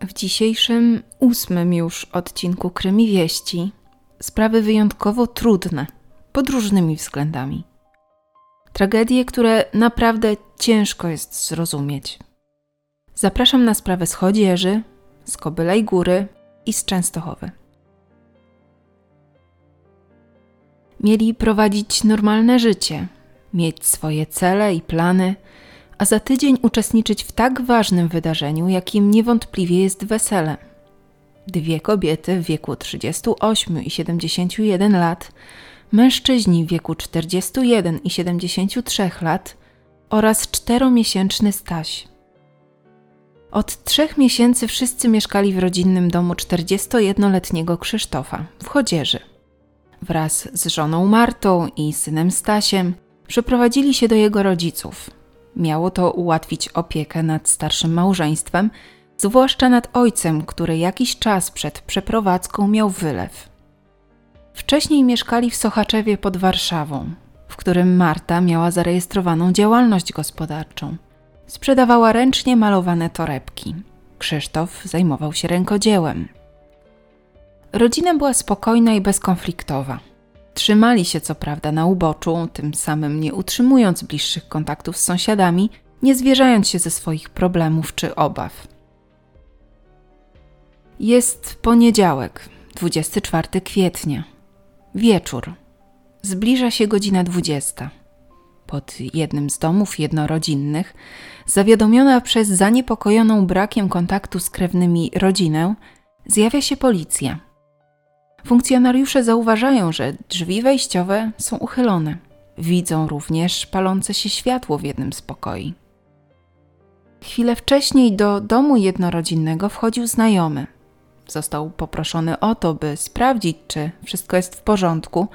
W dzisiejszym ósmym już odcinku Krymi Wieści sprawy wyjątkowo trudne pod różnymi względami. Tragedie, które naprawdę ciężko jest zrozumieć. Zapraszam na sprawę z Chodzieży, z Kobylej Góry i z Częstochowy. Mieli prowadzić normalne życie, mieć swoje cele i plany, a za tydzień uczestniczyć w tak ważnym wydarzeniu, jakim niewątpliwie jest wesele. Dwie kobiety w wieku 38 i 71 lat, mężczyźni w wieku 41 i 73 lat oraz czteromiesięczny Staś. Od trzech miesięcy wszyscy mieszkali w rodzinnym domu 41-letniego Krzysztofa w Chodzieży. Wraz z żoną Martą i synem Stasiem przeprowadzili się do jego rodziców. Miało to ułatwić opiekę nad starszym małżeństwem, zwłaszcza nad ojcem, który jakiś czas przed przeprowadzką miał wylew. Wcześniej mieszkali w Sochaczewie pod Warszawą, w którym Marta miała zarejestrowaną działalność gospodarczą. Sprzedawała ręcznie malowane torebki. Krzysztof zajmował się rękodziełem. Rodzina była spokojna i bezkonfliktowa. Trzymali się co prawda na uboczu, tym samym nie utrzymując bliższych kontaktów z sąsiadami, nie zwierzając się ze swoich problemów czy obaw. Jest poniedziałek, 24 kwietnia. Wieczór. Zbliża się godzina 20. Pod jednym z domów jednorodzinnych, zawiadomiona przez zaniepokojoną brakiem kontaktu z krewnymi rodzinę, zjawia się policja. Funkcjonariusze zauważają, że drzwi wejściowe są uchylone. Widzą również palące się światło w jednym z pokoi. Chwilę wcześniej do domu jednorodzinnego wchodził znajomy. Został poproszony o to, by sprawdzić, czy wszystko jest w porządku,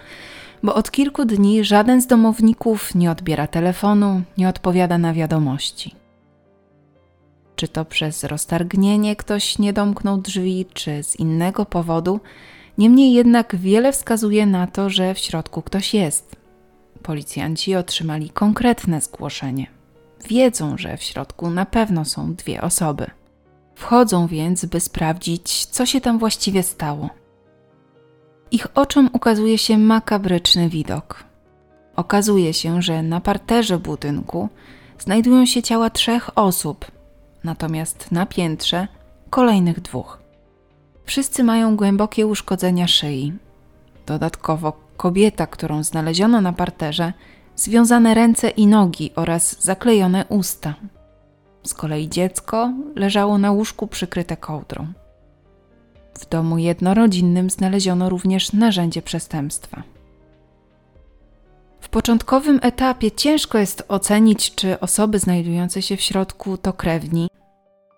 bo od kilku dni żaden z domowników nie odbiera telefonu, nie odpowiada na wiadomości. Czy to przez roztargnienie ktoś nie domknął drzwi, czy z innego powodu, niemniej jednak wiele wskazuje na to, że w środku ktoś jest. Policjanci otrzymali konkretne zgłoszenie. Wiedzą, że w środku na pewno są dwie osoby. Wchodzą więc, by sprawdzić, co się tam właściwie stało. Ich oczom ukazuje się makabryczny widok. Okazuje się, że na parterze budynku znajdują się ciała trzech osób, natomiast na piętrze kolejnych dwóch. Wszyscy mają głębokie uszkodzenia szyi. Dodatkowo kobieta, którą znaleziono na parterze, związane ręce i nogi oraz zaklejone usta. Z kolei dziecko leżało na łóżku przykryte kołdrą. W domu jednorodzinnym znaleziono również narzędzie przestępstwa. W początkowym etapie ciężko jest ocenić, czy osoby znajdujące się w środku to krewni.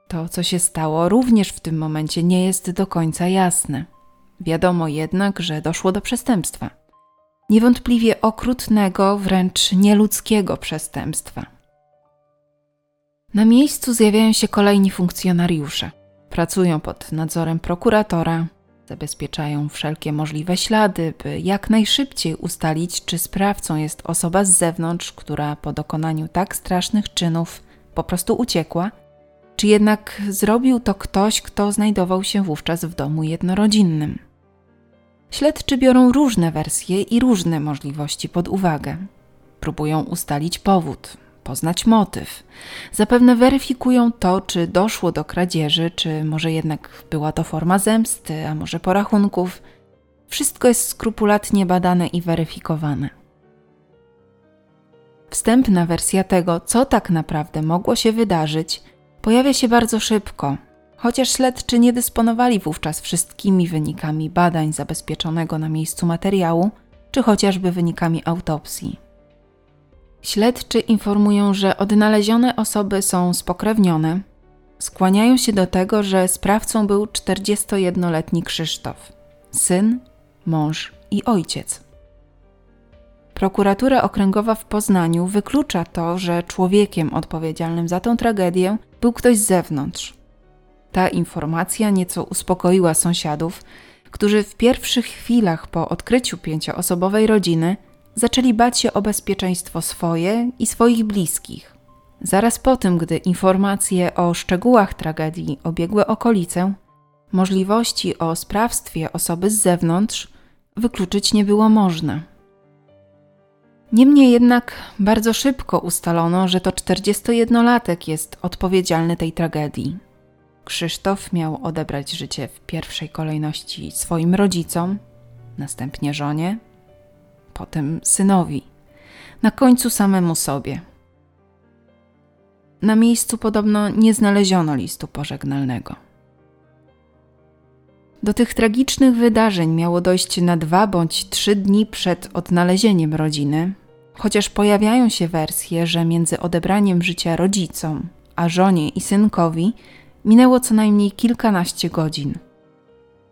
To, co się stało, również w tym momencie nie jest do końca jasne. Wiadomo jednak, że doszło do przestępstwa. Niewątpliwie okrutnego, wręcz nieludzkiego przestępstwa. Na miejscu zjawiają się kolejni funkcjonariusze. Pracują pod nadzorem prokuratora, zabezpieczają wszelkie możliwe ślady, by jak najszybciej ustalić, czy sprawcą jest osoba z zewnątrz, która po dokonaniu tak strasznych czynów po prostu uciekła, czy jednak zrobił to ktoś, kto znajdował się wówczas w domu jednorodzinnym. Śledczy biorą różne wersje i różne możliwości pod uwagę. Próbują ustalić powód, poznać motyw. Zapewne weryfikują to, czy doszło do kradzieży, czy może jednak była to forma zemsty, a może porachunków. Wszystko jest skrupulatnie badane i weryfikowane. Wstępna wersja tego, co tak naprawdę mogło się wydarzyć, pojawia się bardzo szybko, chociaż śledczy nie dysponowali wówczas wszystkimi wynikami badań zabezpieczonego na miejscu materiału, czy chociażby wynikami autopsji. Śledczy informują, że odnalezione osoby są spokrewnione. Skłaniają się do tego, że sprawcą był 41-letni Krzysztof, syn, mąż i ojciec. Prokuratura Okręgowa w Poznaniu wyklucza to, że człowiekiem odpowiedzialnym za tę tragedię był ktoś z zewnątrz. Ta informacja nieco uspokoiła sąsiadów, którzy w pierwszych chwilach po odkryciu pięcioosobowej rodziny zaczęli bać się o bezpieczeństwo swoje i swoich bliskich. Zaraz po tym, gdy informacje o szczegółach tragedii obiegły okolicę, możliwości o sprawstwie osoby z zewnątrz wykluczyć nie było można. Niemniej jednak bardzo szybko ustalono, że to 41-latek jest odpowiedzialny tej tragedii. Krzysztof miał odebrać życie w pierwszej kolejności swoim rodzicom, następnie żonie, potem synowi, na końcu samemu sobie. Na miejscu podobno nie znaleziono listu pożegnalnego. Do tych tragicznych wydarzeń miało dojść na dwa bądź trzy dni przed odnalezieniem rodziny, chociaż pojawiają się wersje, że między odebraniem życia rodzicom a żonie i synkowi minęło co najmniej kilkanaście godzin.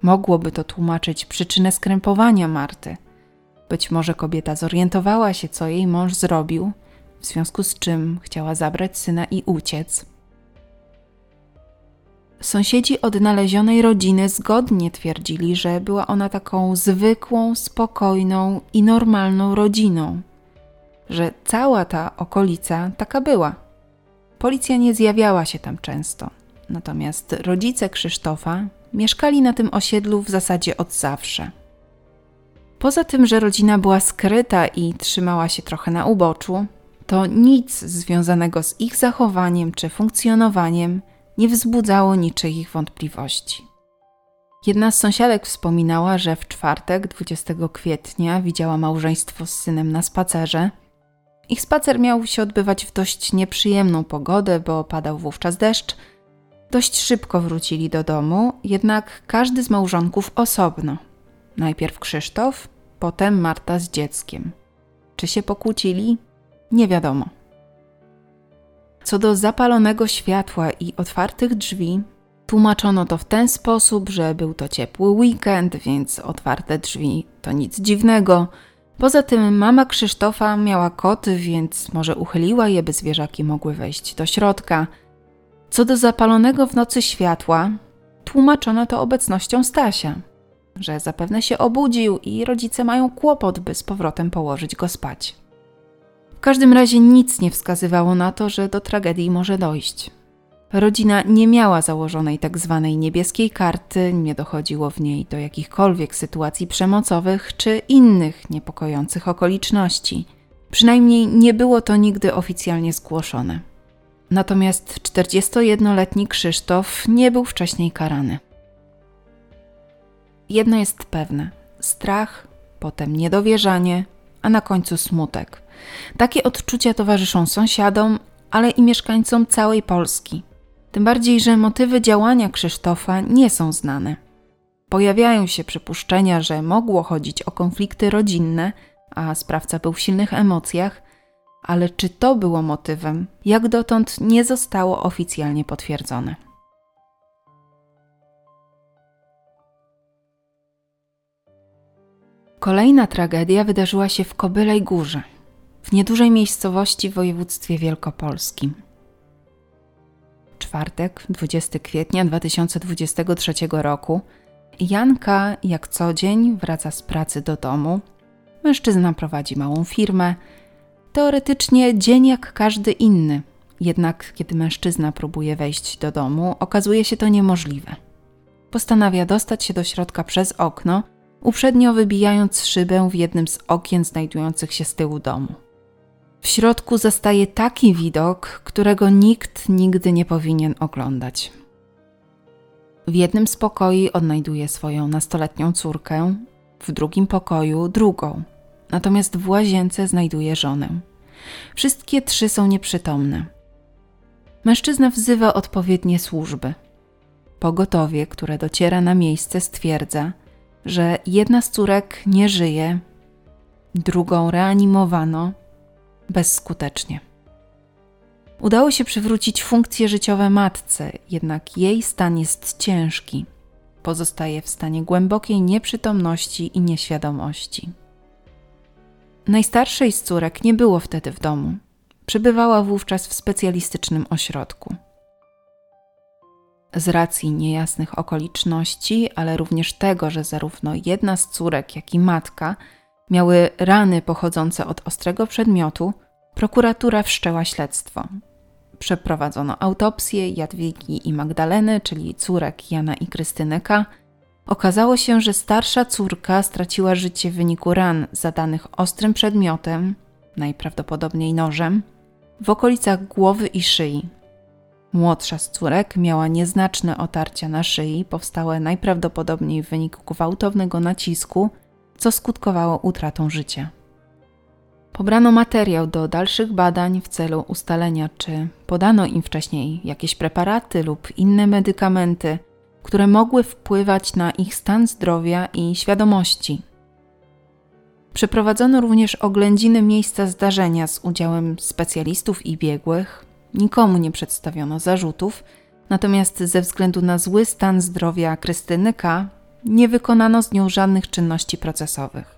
Mogłoby to tłumaczyć przyczynę skrępowania Marty. Być może kobieta zorientowała się, co jej mąż zrobił, w związku z czym chciała zabrać syna i uciec. Sąsiedzi odnalezionej rodziny zgodnie twierdzili, że była ona taką zwykłą, spokojną i normalną rodziną, że cała ta okolica taka była. Policja nie zjawiała się tam często, natomiast rodzice Krzysztofa mieszkali na tym osiedlu w zasadzie od zawsze. Poza tym, że rodzina była skryta i trzymała się trochę na uboczu, to nic związanego z ich zachowaniem czy funkcjonowaniem nie wzbudzało niczyich wątpliwości. Jedna z sąsiadek wspominała, że w czwartek 20 kwietnia widziała małżeństwo z synem na spacerze. Ich spacer miał się odbywać w dość nieprzyjemną pogodę, bo padał wówczas deszcz. Dość szybko wrócili do domu, jednak każdy z małżonków osobno. Najpierw Krzysztof, potem Marta z dzieckiem. Czy się pokłócili? Nie wiadomo. Co do zapalonego światła i otwartych drzwi, tłumaczono to w ten sposób, że był to ciepły weekend, więc otwarte drzwi to nic dziwnego. Poza tym mama Krzysztofa miała koty, więc może uchyliła je, by zwierzaki mogły wejść do środka. Co do zapalonego w nocy światła, tłumaczono to obecnością Stasia, że zapewne się obudził i rodzice mają kłopot, by z powrotem położyć go spać każdym razie nic nie wskazywało na to, że do tragedii może dojść. Rodzina nie miała założonej tak zwanej niebieskiej karty, nie dochodziło w niej do jakichkolwiek sytuacji przemocowych czy innych niepokojących okoliczności. Przynajmniej nie było to nigdy oficjalnie zgłoszone. Natomiast 41-letni Krzysztof nie był wcześniej karany. Jedno jest pewne: strach, potem niedowierzanie, a na końcu smutek. Takie odczucia towarzyszą sąsiadom, ale i mieszkańcom całej Polski. Tym bardziej, że motywy działania Krzysztofa nie są znane. Pojawiają się przypuszczenia, że mogło chodzić o konflikty rodzinne, a sprawca był w silnych emocjach, ale czy to było motywem, jak dotąd nie zostało oficjalnie potwierdzone. Kolejna tragedia wydarzyła się w Kobylej Górze – w niedużej miejscowości w województwie wielkopolskim. Czwartek, 20 kwietnia 2023 roku. Janka, jak co dzień, wraca z pracy do domu. Mężczyzna prowadzi małą firmę. Teoretycznie dzień jak każdy inny, jednak kiedy mężczyzna próbuje wejść do domu, okazuje się to niemożliwe. Postanawia dostać się do środka przez okno, uprzednio wybijając szybę w jednym z okien znajdujących się z tyłu domu. W środku zastaje taki widok, którego nikt nigdy nie powinien oglądać. W jednym z pokoi odnajduje swoją nastoletnią córkę, w drugim pokoju drugą, natomiast w łazience znajduje żonę. Wszystkie trzy są nieprzytomne. Mężczyzna wzywa odpowiednie służby. Pogotowie, które dociera na miejsce, stwierdza, że jedna z córek nie żyje, drugą reanimowano, bezskutecznie. Udało się przywrócić funkcje życiowe matce, jednak jej stan jest ciężki. Pozostaje w stanie głębokiej nieprzytomności i nieświadomości. Najstarszej z córek nie było wtedy w domu. Przebywała wówczas w specjalistycznym ośrodku. Z racji niejasnych okoliczności, ale również tego, że zarówno jedna z córek, jak i matka miały rany pochodzące od ostrego przedmiotu, prokuratura wszczęła śledztwo. Przeprowadzono autopsję Jadwigi i Magdaleny, czyli córek Jana i Krystyny K. Okazało się, że starsza córka straciła życie w wyniku ran zadanych ostrym przedmiotem, najprawdopodobniej nożem, w okolicach głowy i szyi. Młodsza z córek miała nieznaczne otarcia na szyi, powstałe najprawdopodobniej w wyniku gwałtownego nacisku, co skutkowało utratą życia. Pobrano materiał do dalszych badań w celu ustalenia, czy podano im wcześniej jakieś preparaty lub inne medykamenty, które mogły wpływać na ich stan zdrowia i świadomości. Przeprowadzono również oględziny miejsca zdarzenia z udziałem specjalistów i biegłych. Nikomu nie przedstawiono zarzutów, natomiast ze względu na zły stan zdrowia Krystyny K. nie wykonano z nią żadnych czynności procesowych.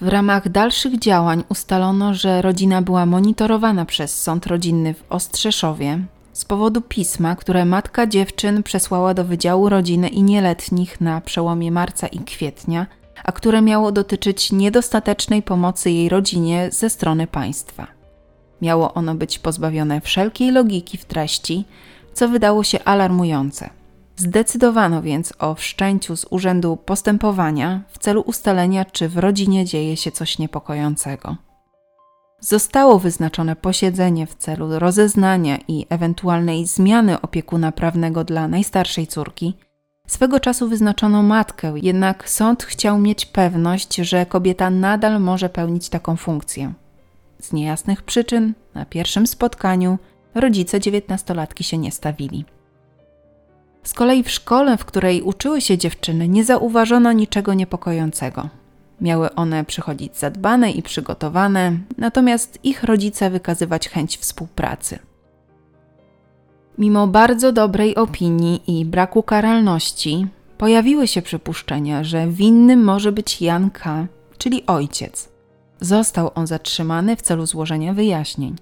W ramach dalszych działań ustalono, że rodzina była monitorowana przez sąd rodzinny w Ostrzeszowie z powodu pisma, które matka dziewczyn przesłała do Wydziału Rodziny i Nieletnich na przełomie marca i kwietnia, a które miało dotyczyć niedostatecznej pomocy jej rodzinie ze strony państwa. Miało ono być pozbawione wszelkiej logiki w treści, co wydało się alarmujące. Zdecydowano więc o wszczęciu z urzędu postępowania w celu ustalenia, czy w rodzinie dzieje się coś niepokojącego. Zostało wyznaczone posiedzenie w celu rozeznania i ewentualnej zmiany opiekuna prawnego dla najstarszej córki. Swego czasu wyznaczono matkę, jednak sąd chciał mieć pewność, że kobieta nadal może pełnić taką funkcję. Z niejasnych przyczyn na pierwszym spotkaniu rodzice dziewiętnastolatki się nie stawili. Z kolei w szkole, w której uczyły się dziewczyny, nie zauważono niczego niepokojącego. Miały one przychodzić zadbane i przygotowane, natomiast ich rodzice wykazywać chęć współpracy. Mimo bardzo dobrej opinii i braku karalności, pojawiły się przypuszczenia, że winnym może być Jan K., czyli ojciec. Został on zatrzymany w celu złożenia wyjaśnień.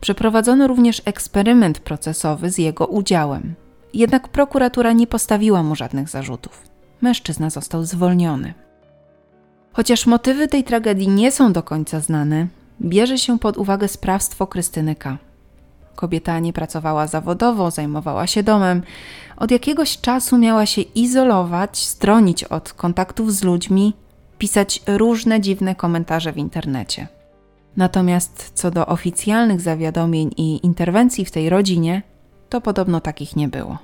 Przeprowadzono również eksperyment procesowy z jego udziałem. Jednak prokuratura nie postawiła mu żadnych zarzutów. Mężczyzna został zwolniony. Chociaż motywy tej tragedii nie są do końca znane, bierze się pod uwagę sprawstwo Krystyny K. Kobieta nie pracowała zawodowo, zajmowała się domem. Od jakiegoś czasu miała się izolować, stronić od kontaktów z ludźmi, pisać różne dziwne komentarze w internecie. Natomiast co do oficjalnych zawiadomień i interwencji w tej rodzinie, to podobno takich nie było.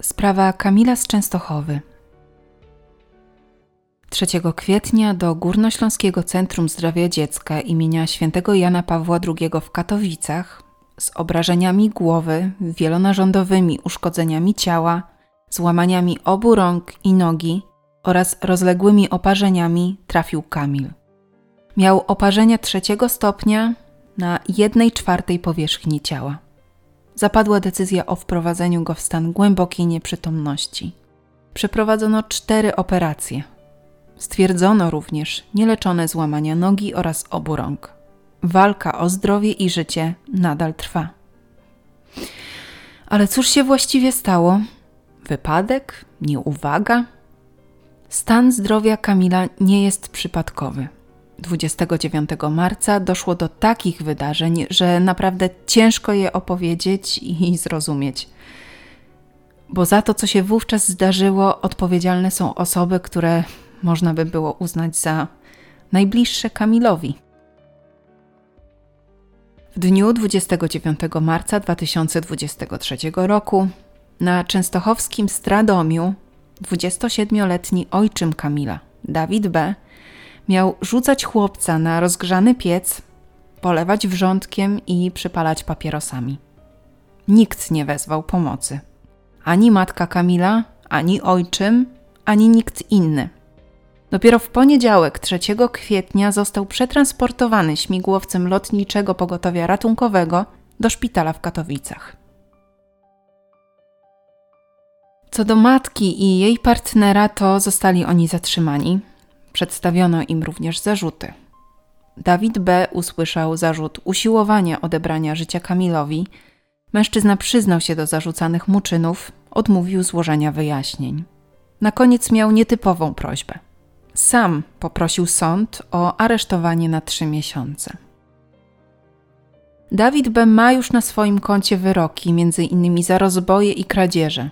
Sprawa Kamila z Częstochowy. 3 kwietnia do Górnośląskiego Centrum Zdrowia Dziecka imienia świętego Jana Pawła II w Katowicach z obrażeniami głowy, wielonarządowymi uszkodzeniami ciała, złamaniami obu rąk i nogi oraz rozległymi oparzeniami trafił Kamil. Miał oparzenia trzeciego stopnia na jednej czwartej powierzchni ciała. Zapadła decyzja o wprowadzeniu go w stan głębokiej nieprzytomności. Przeprowadzono cztery operacje. Stwierdzono również nieleczone złamania nogi oraz obu rąk. Walka o zdrowie i życie nadal trwa. Ale cóż się właściwie stało? Wypadek? Nieuwaga? Stan zdrowia Kamila nie jest przypadkowy. 29 marca doszło do takich wydarzeń, że naprawdę ciężko je opowiedzieć i zrozumieć. Bo za to, co się wówczas zdarzyło, odpowiedzialne są osoby, które można by było uznać za najbliższe Kamilowi. W dniu 29 marca 2023 roku na częstochowskim Stradomiu 27-letni ojczym Kamila, Dawid B., miał rzucać chłopca na rozgrzany piec, polewać wrzątkiem i przypalać papierosami. Nikt nie wezwał pomocy. Ani matka Kamila, ani ojczym, ani nikt inny. Dopiero w poniedziałek 3 kwietnia został przetransportowany śmigłowcem lotniczego pogotowia ratunkowego do szpitala w Katowicach. Co do matki i jej partnera, to zostali oni zatrzymani. Przedstawiono im również zarzuty. Dawid B. usłyszał zarzut usiłowania odebrania życia Kamilowi. Mężczyzna przyznał się do zarzucanych mu czynów, odmówił złożenia wyjaśnień. Na koniec miał nietypową prośbę. sam poprosił sąd o aresztowanie na trzy miesiące. Dawid B. ma już na swoim koncie wyroki, między innymi za rozboje i kradzieże.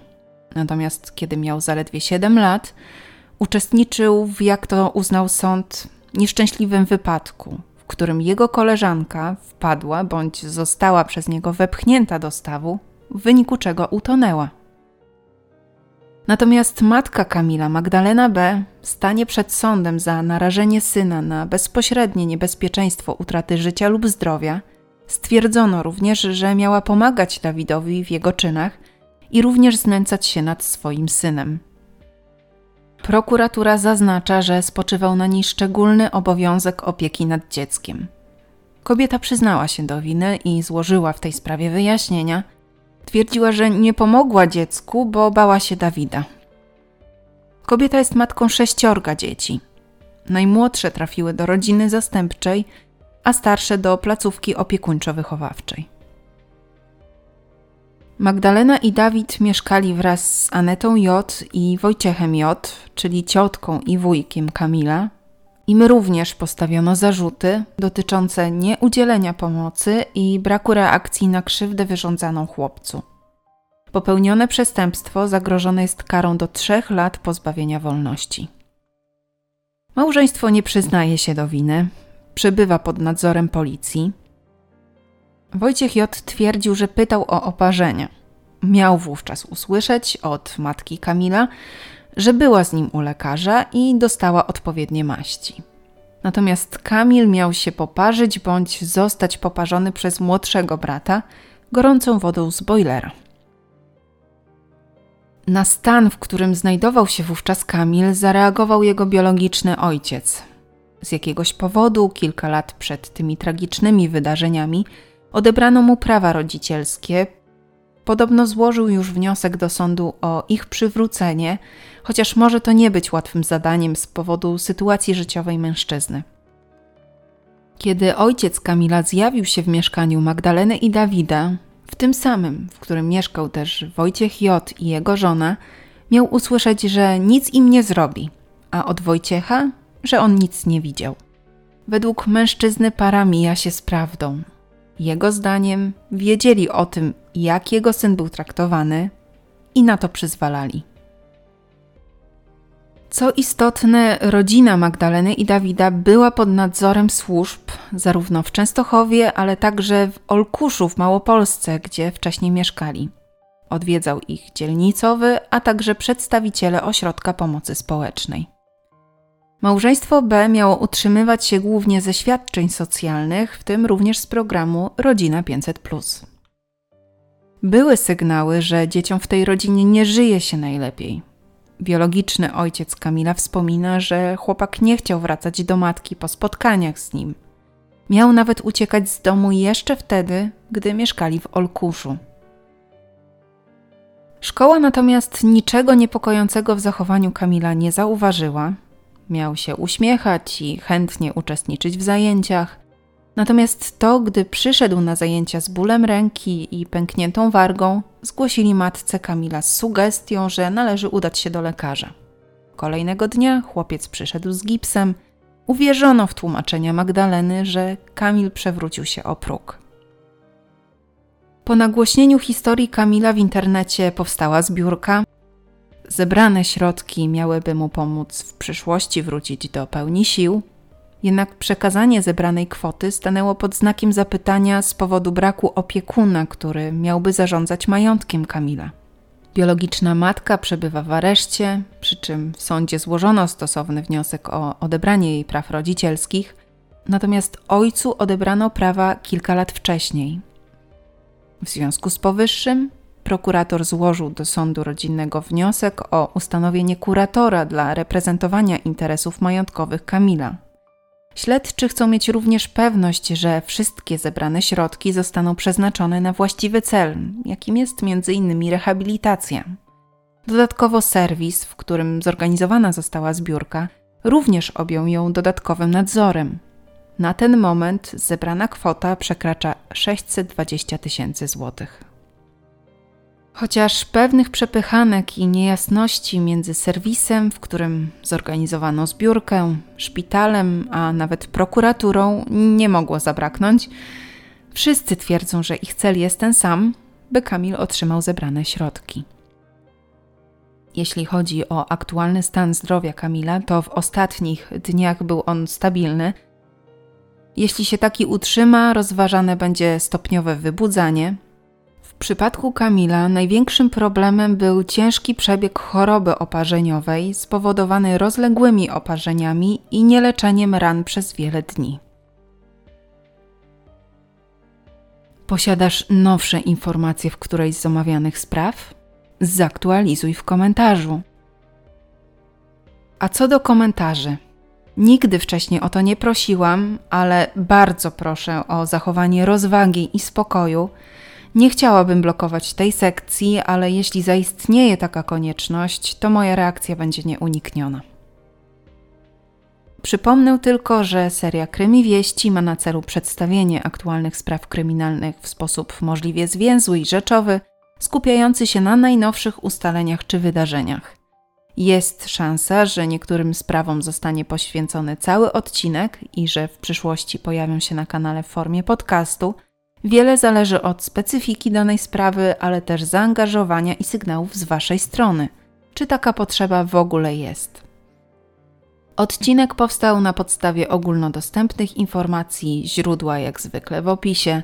Natomiast kiedy miał zaledwie 7 lat, uczestniczył w, jak to uznał sąd, nieszczęśliwym wypadku, w którym jego koleżanka wpadła bądź została przez niego wepchnięta do stawu, w wyniku czego utonęła. Natomiast matka Kamila, Magdalena B., stanie przed sądem za narażenie syna na bezpośrednie niebezpieczeństwo utraty życia lub zdrowia. Stwierdzono również, że miała pomagać Dawidowi w jego czynach i również znęcać się nad swoim synem. Prokuratura zaznacza, że spoczywał na niej szczególny obowiązek opieki nad dzieckiem. Kobieta przyznała się do winy i złożyła w tej sprawie wyjaśnienia – Twierdziła, że nie pomogła dziecku, bo bała się Dawida. Kobieta jest matką sześciorga dzieci. Najmłodsze trafiły do rodziny zastępczej, a starsze do placówki opiekuńczo-wychowawczej. Magdalena i Dawid mieszkali wraz z Anetą J. i Wojciechem J., czyli ciotką i wujkiem Kamila, im również postawiono zarzuty dotyczące nieudzielenia pomocy i braku reakcji na krzywdę wyrządzaną chłopcu. Popełnione przestępstwo zagrożone jest karą do trzech lat pozbawienia wolności. Małżeństwo nie przyznaje się do winy, przebywa pod nadzorem policji. Wojciech J. twierdził, że pytał o oparzenie. Miał wówczas usłyszeć od matki Kamila, że była z nim u lekarza i dostała odpowiednie maści. Natomiast Kamil miał się poparzyć bądź zostać poparzony przez młodszego brata gorącą wodą z boilera. Na stan, w którym znajdował się wówczas Kamil, zareagował jego biologiczny ojciec. Z jakiegoś powodu, kilka lat przed tymi tragicznymi wydarzeniami, odebrano mu prawa rodzicielskie, Podobno złożył już wniosek do sądu o ich przywrócenie, chociaż może to nie być łatwym zadaniem z powodu sytuacji życiowej mężczyzny. Kiedy ojciec Kamila zjawił się w mieszkaniu Magdaleny i Dawida, w tym samym, w którym mieszkał też Wojciech J. i jego żona, miał usłyszeć, że nic im nie zrobi, a od Wojciecha, że on nic nie widział. Według mężczyzny para mija się z prawdą. Jego zdaniem wiedzieli o tym, jak jego syn był traktowany i na to przyzwalali. Co istotne, rodzina Magdaleny i Dawida była pod nadzorem służb zarówno w Częstochowie, ale także w Olkuszu w Małopolsce, gdzie wcześniej mieszkali. Odwiedzał ich dzielnicowy, a także przedstawiciele ośrodka pomocy społecznej. Małżeństwo B miało utrzymywać się głównie ze świadczeń socjalnych, w tym również z programu Rodzina 500. Były sygnały, że dzieciom w tej rodzinie nie żyje się najlepiej. Biologiczny ojciec Kamila wspomina, że chłopak nie chciał wracać do matki po spotkaniach z nim. Miał nawet uciekać z domu jeszcze wtedy, gdy mieszkali w Olkuszu. Szkoła natomiast niczego niepokojącego w zachowaniu Kamila nie zauważyła. Miał się uśmiechać i chętnie uczestniczyć w zajęciach. Natomiast to, gdy przyszedł na zajęcia z bólem ręki i pękniętą wargą, zgłosili matce Kamila z sugestią, że należy udać się do lekarza. Kolejnego dnia chłopiec przyszedł z gipsem. Uwierzono w tłumaczenia Magdaleny, że Kamil przewrócił się o próg. Po nagłośnieniu historii Kamila w internecie powstała zbiórka. Zebrane środki miałyby mu pomóc w przyszłości wrócić do pełni sił, jednak przekazanie zebranej kwoty stanęło pod znakiem zapytania z powodu braku opiekuna, który miałby zarządzać majątkiem Kamila. Biologiczna matka przebywa w areszcie, przy czym w sądzie złożono stosowny wniosek o odebranie jej praw rodzicielskich, natomiast ojcu odebrano prawa kilka lat wcześniej. W związku z powyższym prokurator złożył do sądu rodzinnego wniosek o ustanowienie kuratora dla reprezentowania interesów majątkowych Kamila. Śledczy chcą mieć również pewność, że wszystkie zebrane środki zostaną przeznaczone na właściwy cel, jakim jest m.in. rehabilitacja. Dodatkowo serwis, w którym zorganizowana została zbiórka, również objął ją dodatkowym nadzorem. Na ten moment zebrana kwota przekracza 620 tysięcy złotych. Chociaż pewnych przepychanek i niejasności między serwisem, w którym zorganizowano zbiórkę, szpitalem, a nawet prokuraturą nie mogło zabraknąć, wszyscy twierdzą, że ich cel jest ten sam, by Kamil otrzymał zebrane środki. Jeśli chodzi o aktualny stan zdrowia Kamila, to w ostatnich dniach był on stabilny. Jeśli się taki utrzyma, rozważane będzie stopniowe wybudzanie, w przypadku Kamila największym problemem był ciężki przebieg choroby oparzeniowej spowodowany rozległymi oparzeniami i nieleczeniem ran przez wiele dni. Posiadasz nowsze informacje w którejś z omawianych spraw? Zaktualizuj w komentarzu. A co do komentarzy? Nigdy wcześniej o to nie prosiłam, ale bardzo proszę o zachowanie rozwagi i spokoju nie chciałabym blokować tej sekcji, ale jeśli zaistnieje taka konieczność, to moja reakcja będzie nieunikniona. Przypomnę tylko, że seria Krymi Wieści ma na celu przedstawienie aktualnych spraw kryminalnych w sposób możliwie zwięzły i rzeczowy, skupiający się na najnowszych ustaleniach czy wydarzeniach. Jest szansa, że niektórym sprawom zostanie poświęcony cały odcinek i że w przyszłości pojawią się na kanale w formie podcastu – Wiele zależy od specyfiki danej sprawy, ale też zaangażowania i sygnałów z Waszej strony. Czy taka potrzeba w ogóle jest? Odcinek powstał na podstawie ogólnodostępnych informacji, źródła jak zwykle w opisie.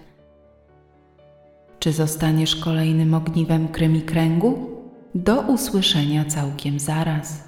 Czy zostaniesz kolejnym ogniwem krymi kręgu? Do usłyszenia całkiem zaraz.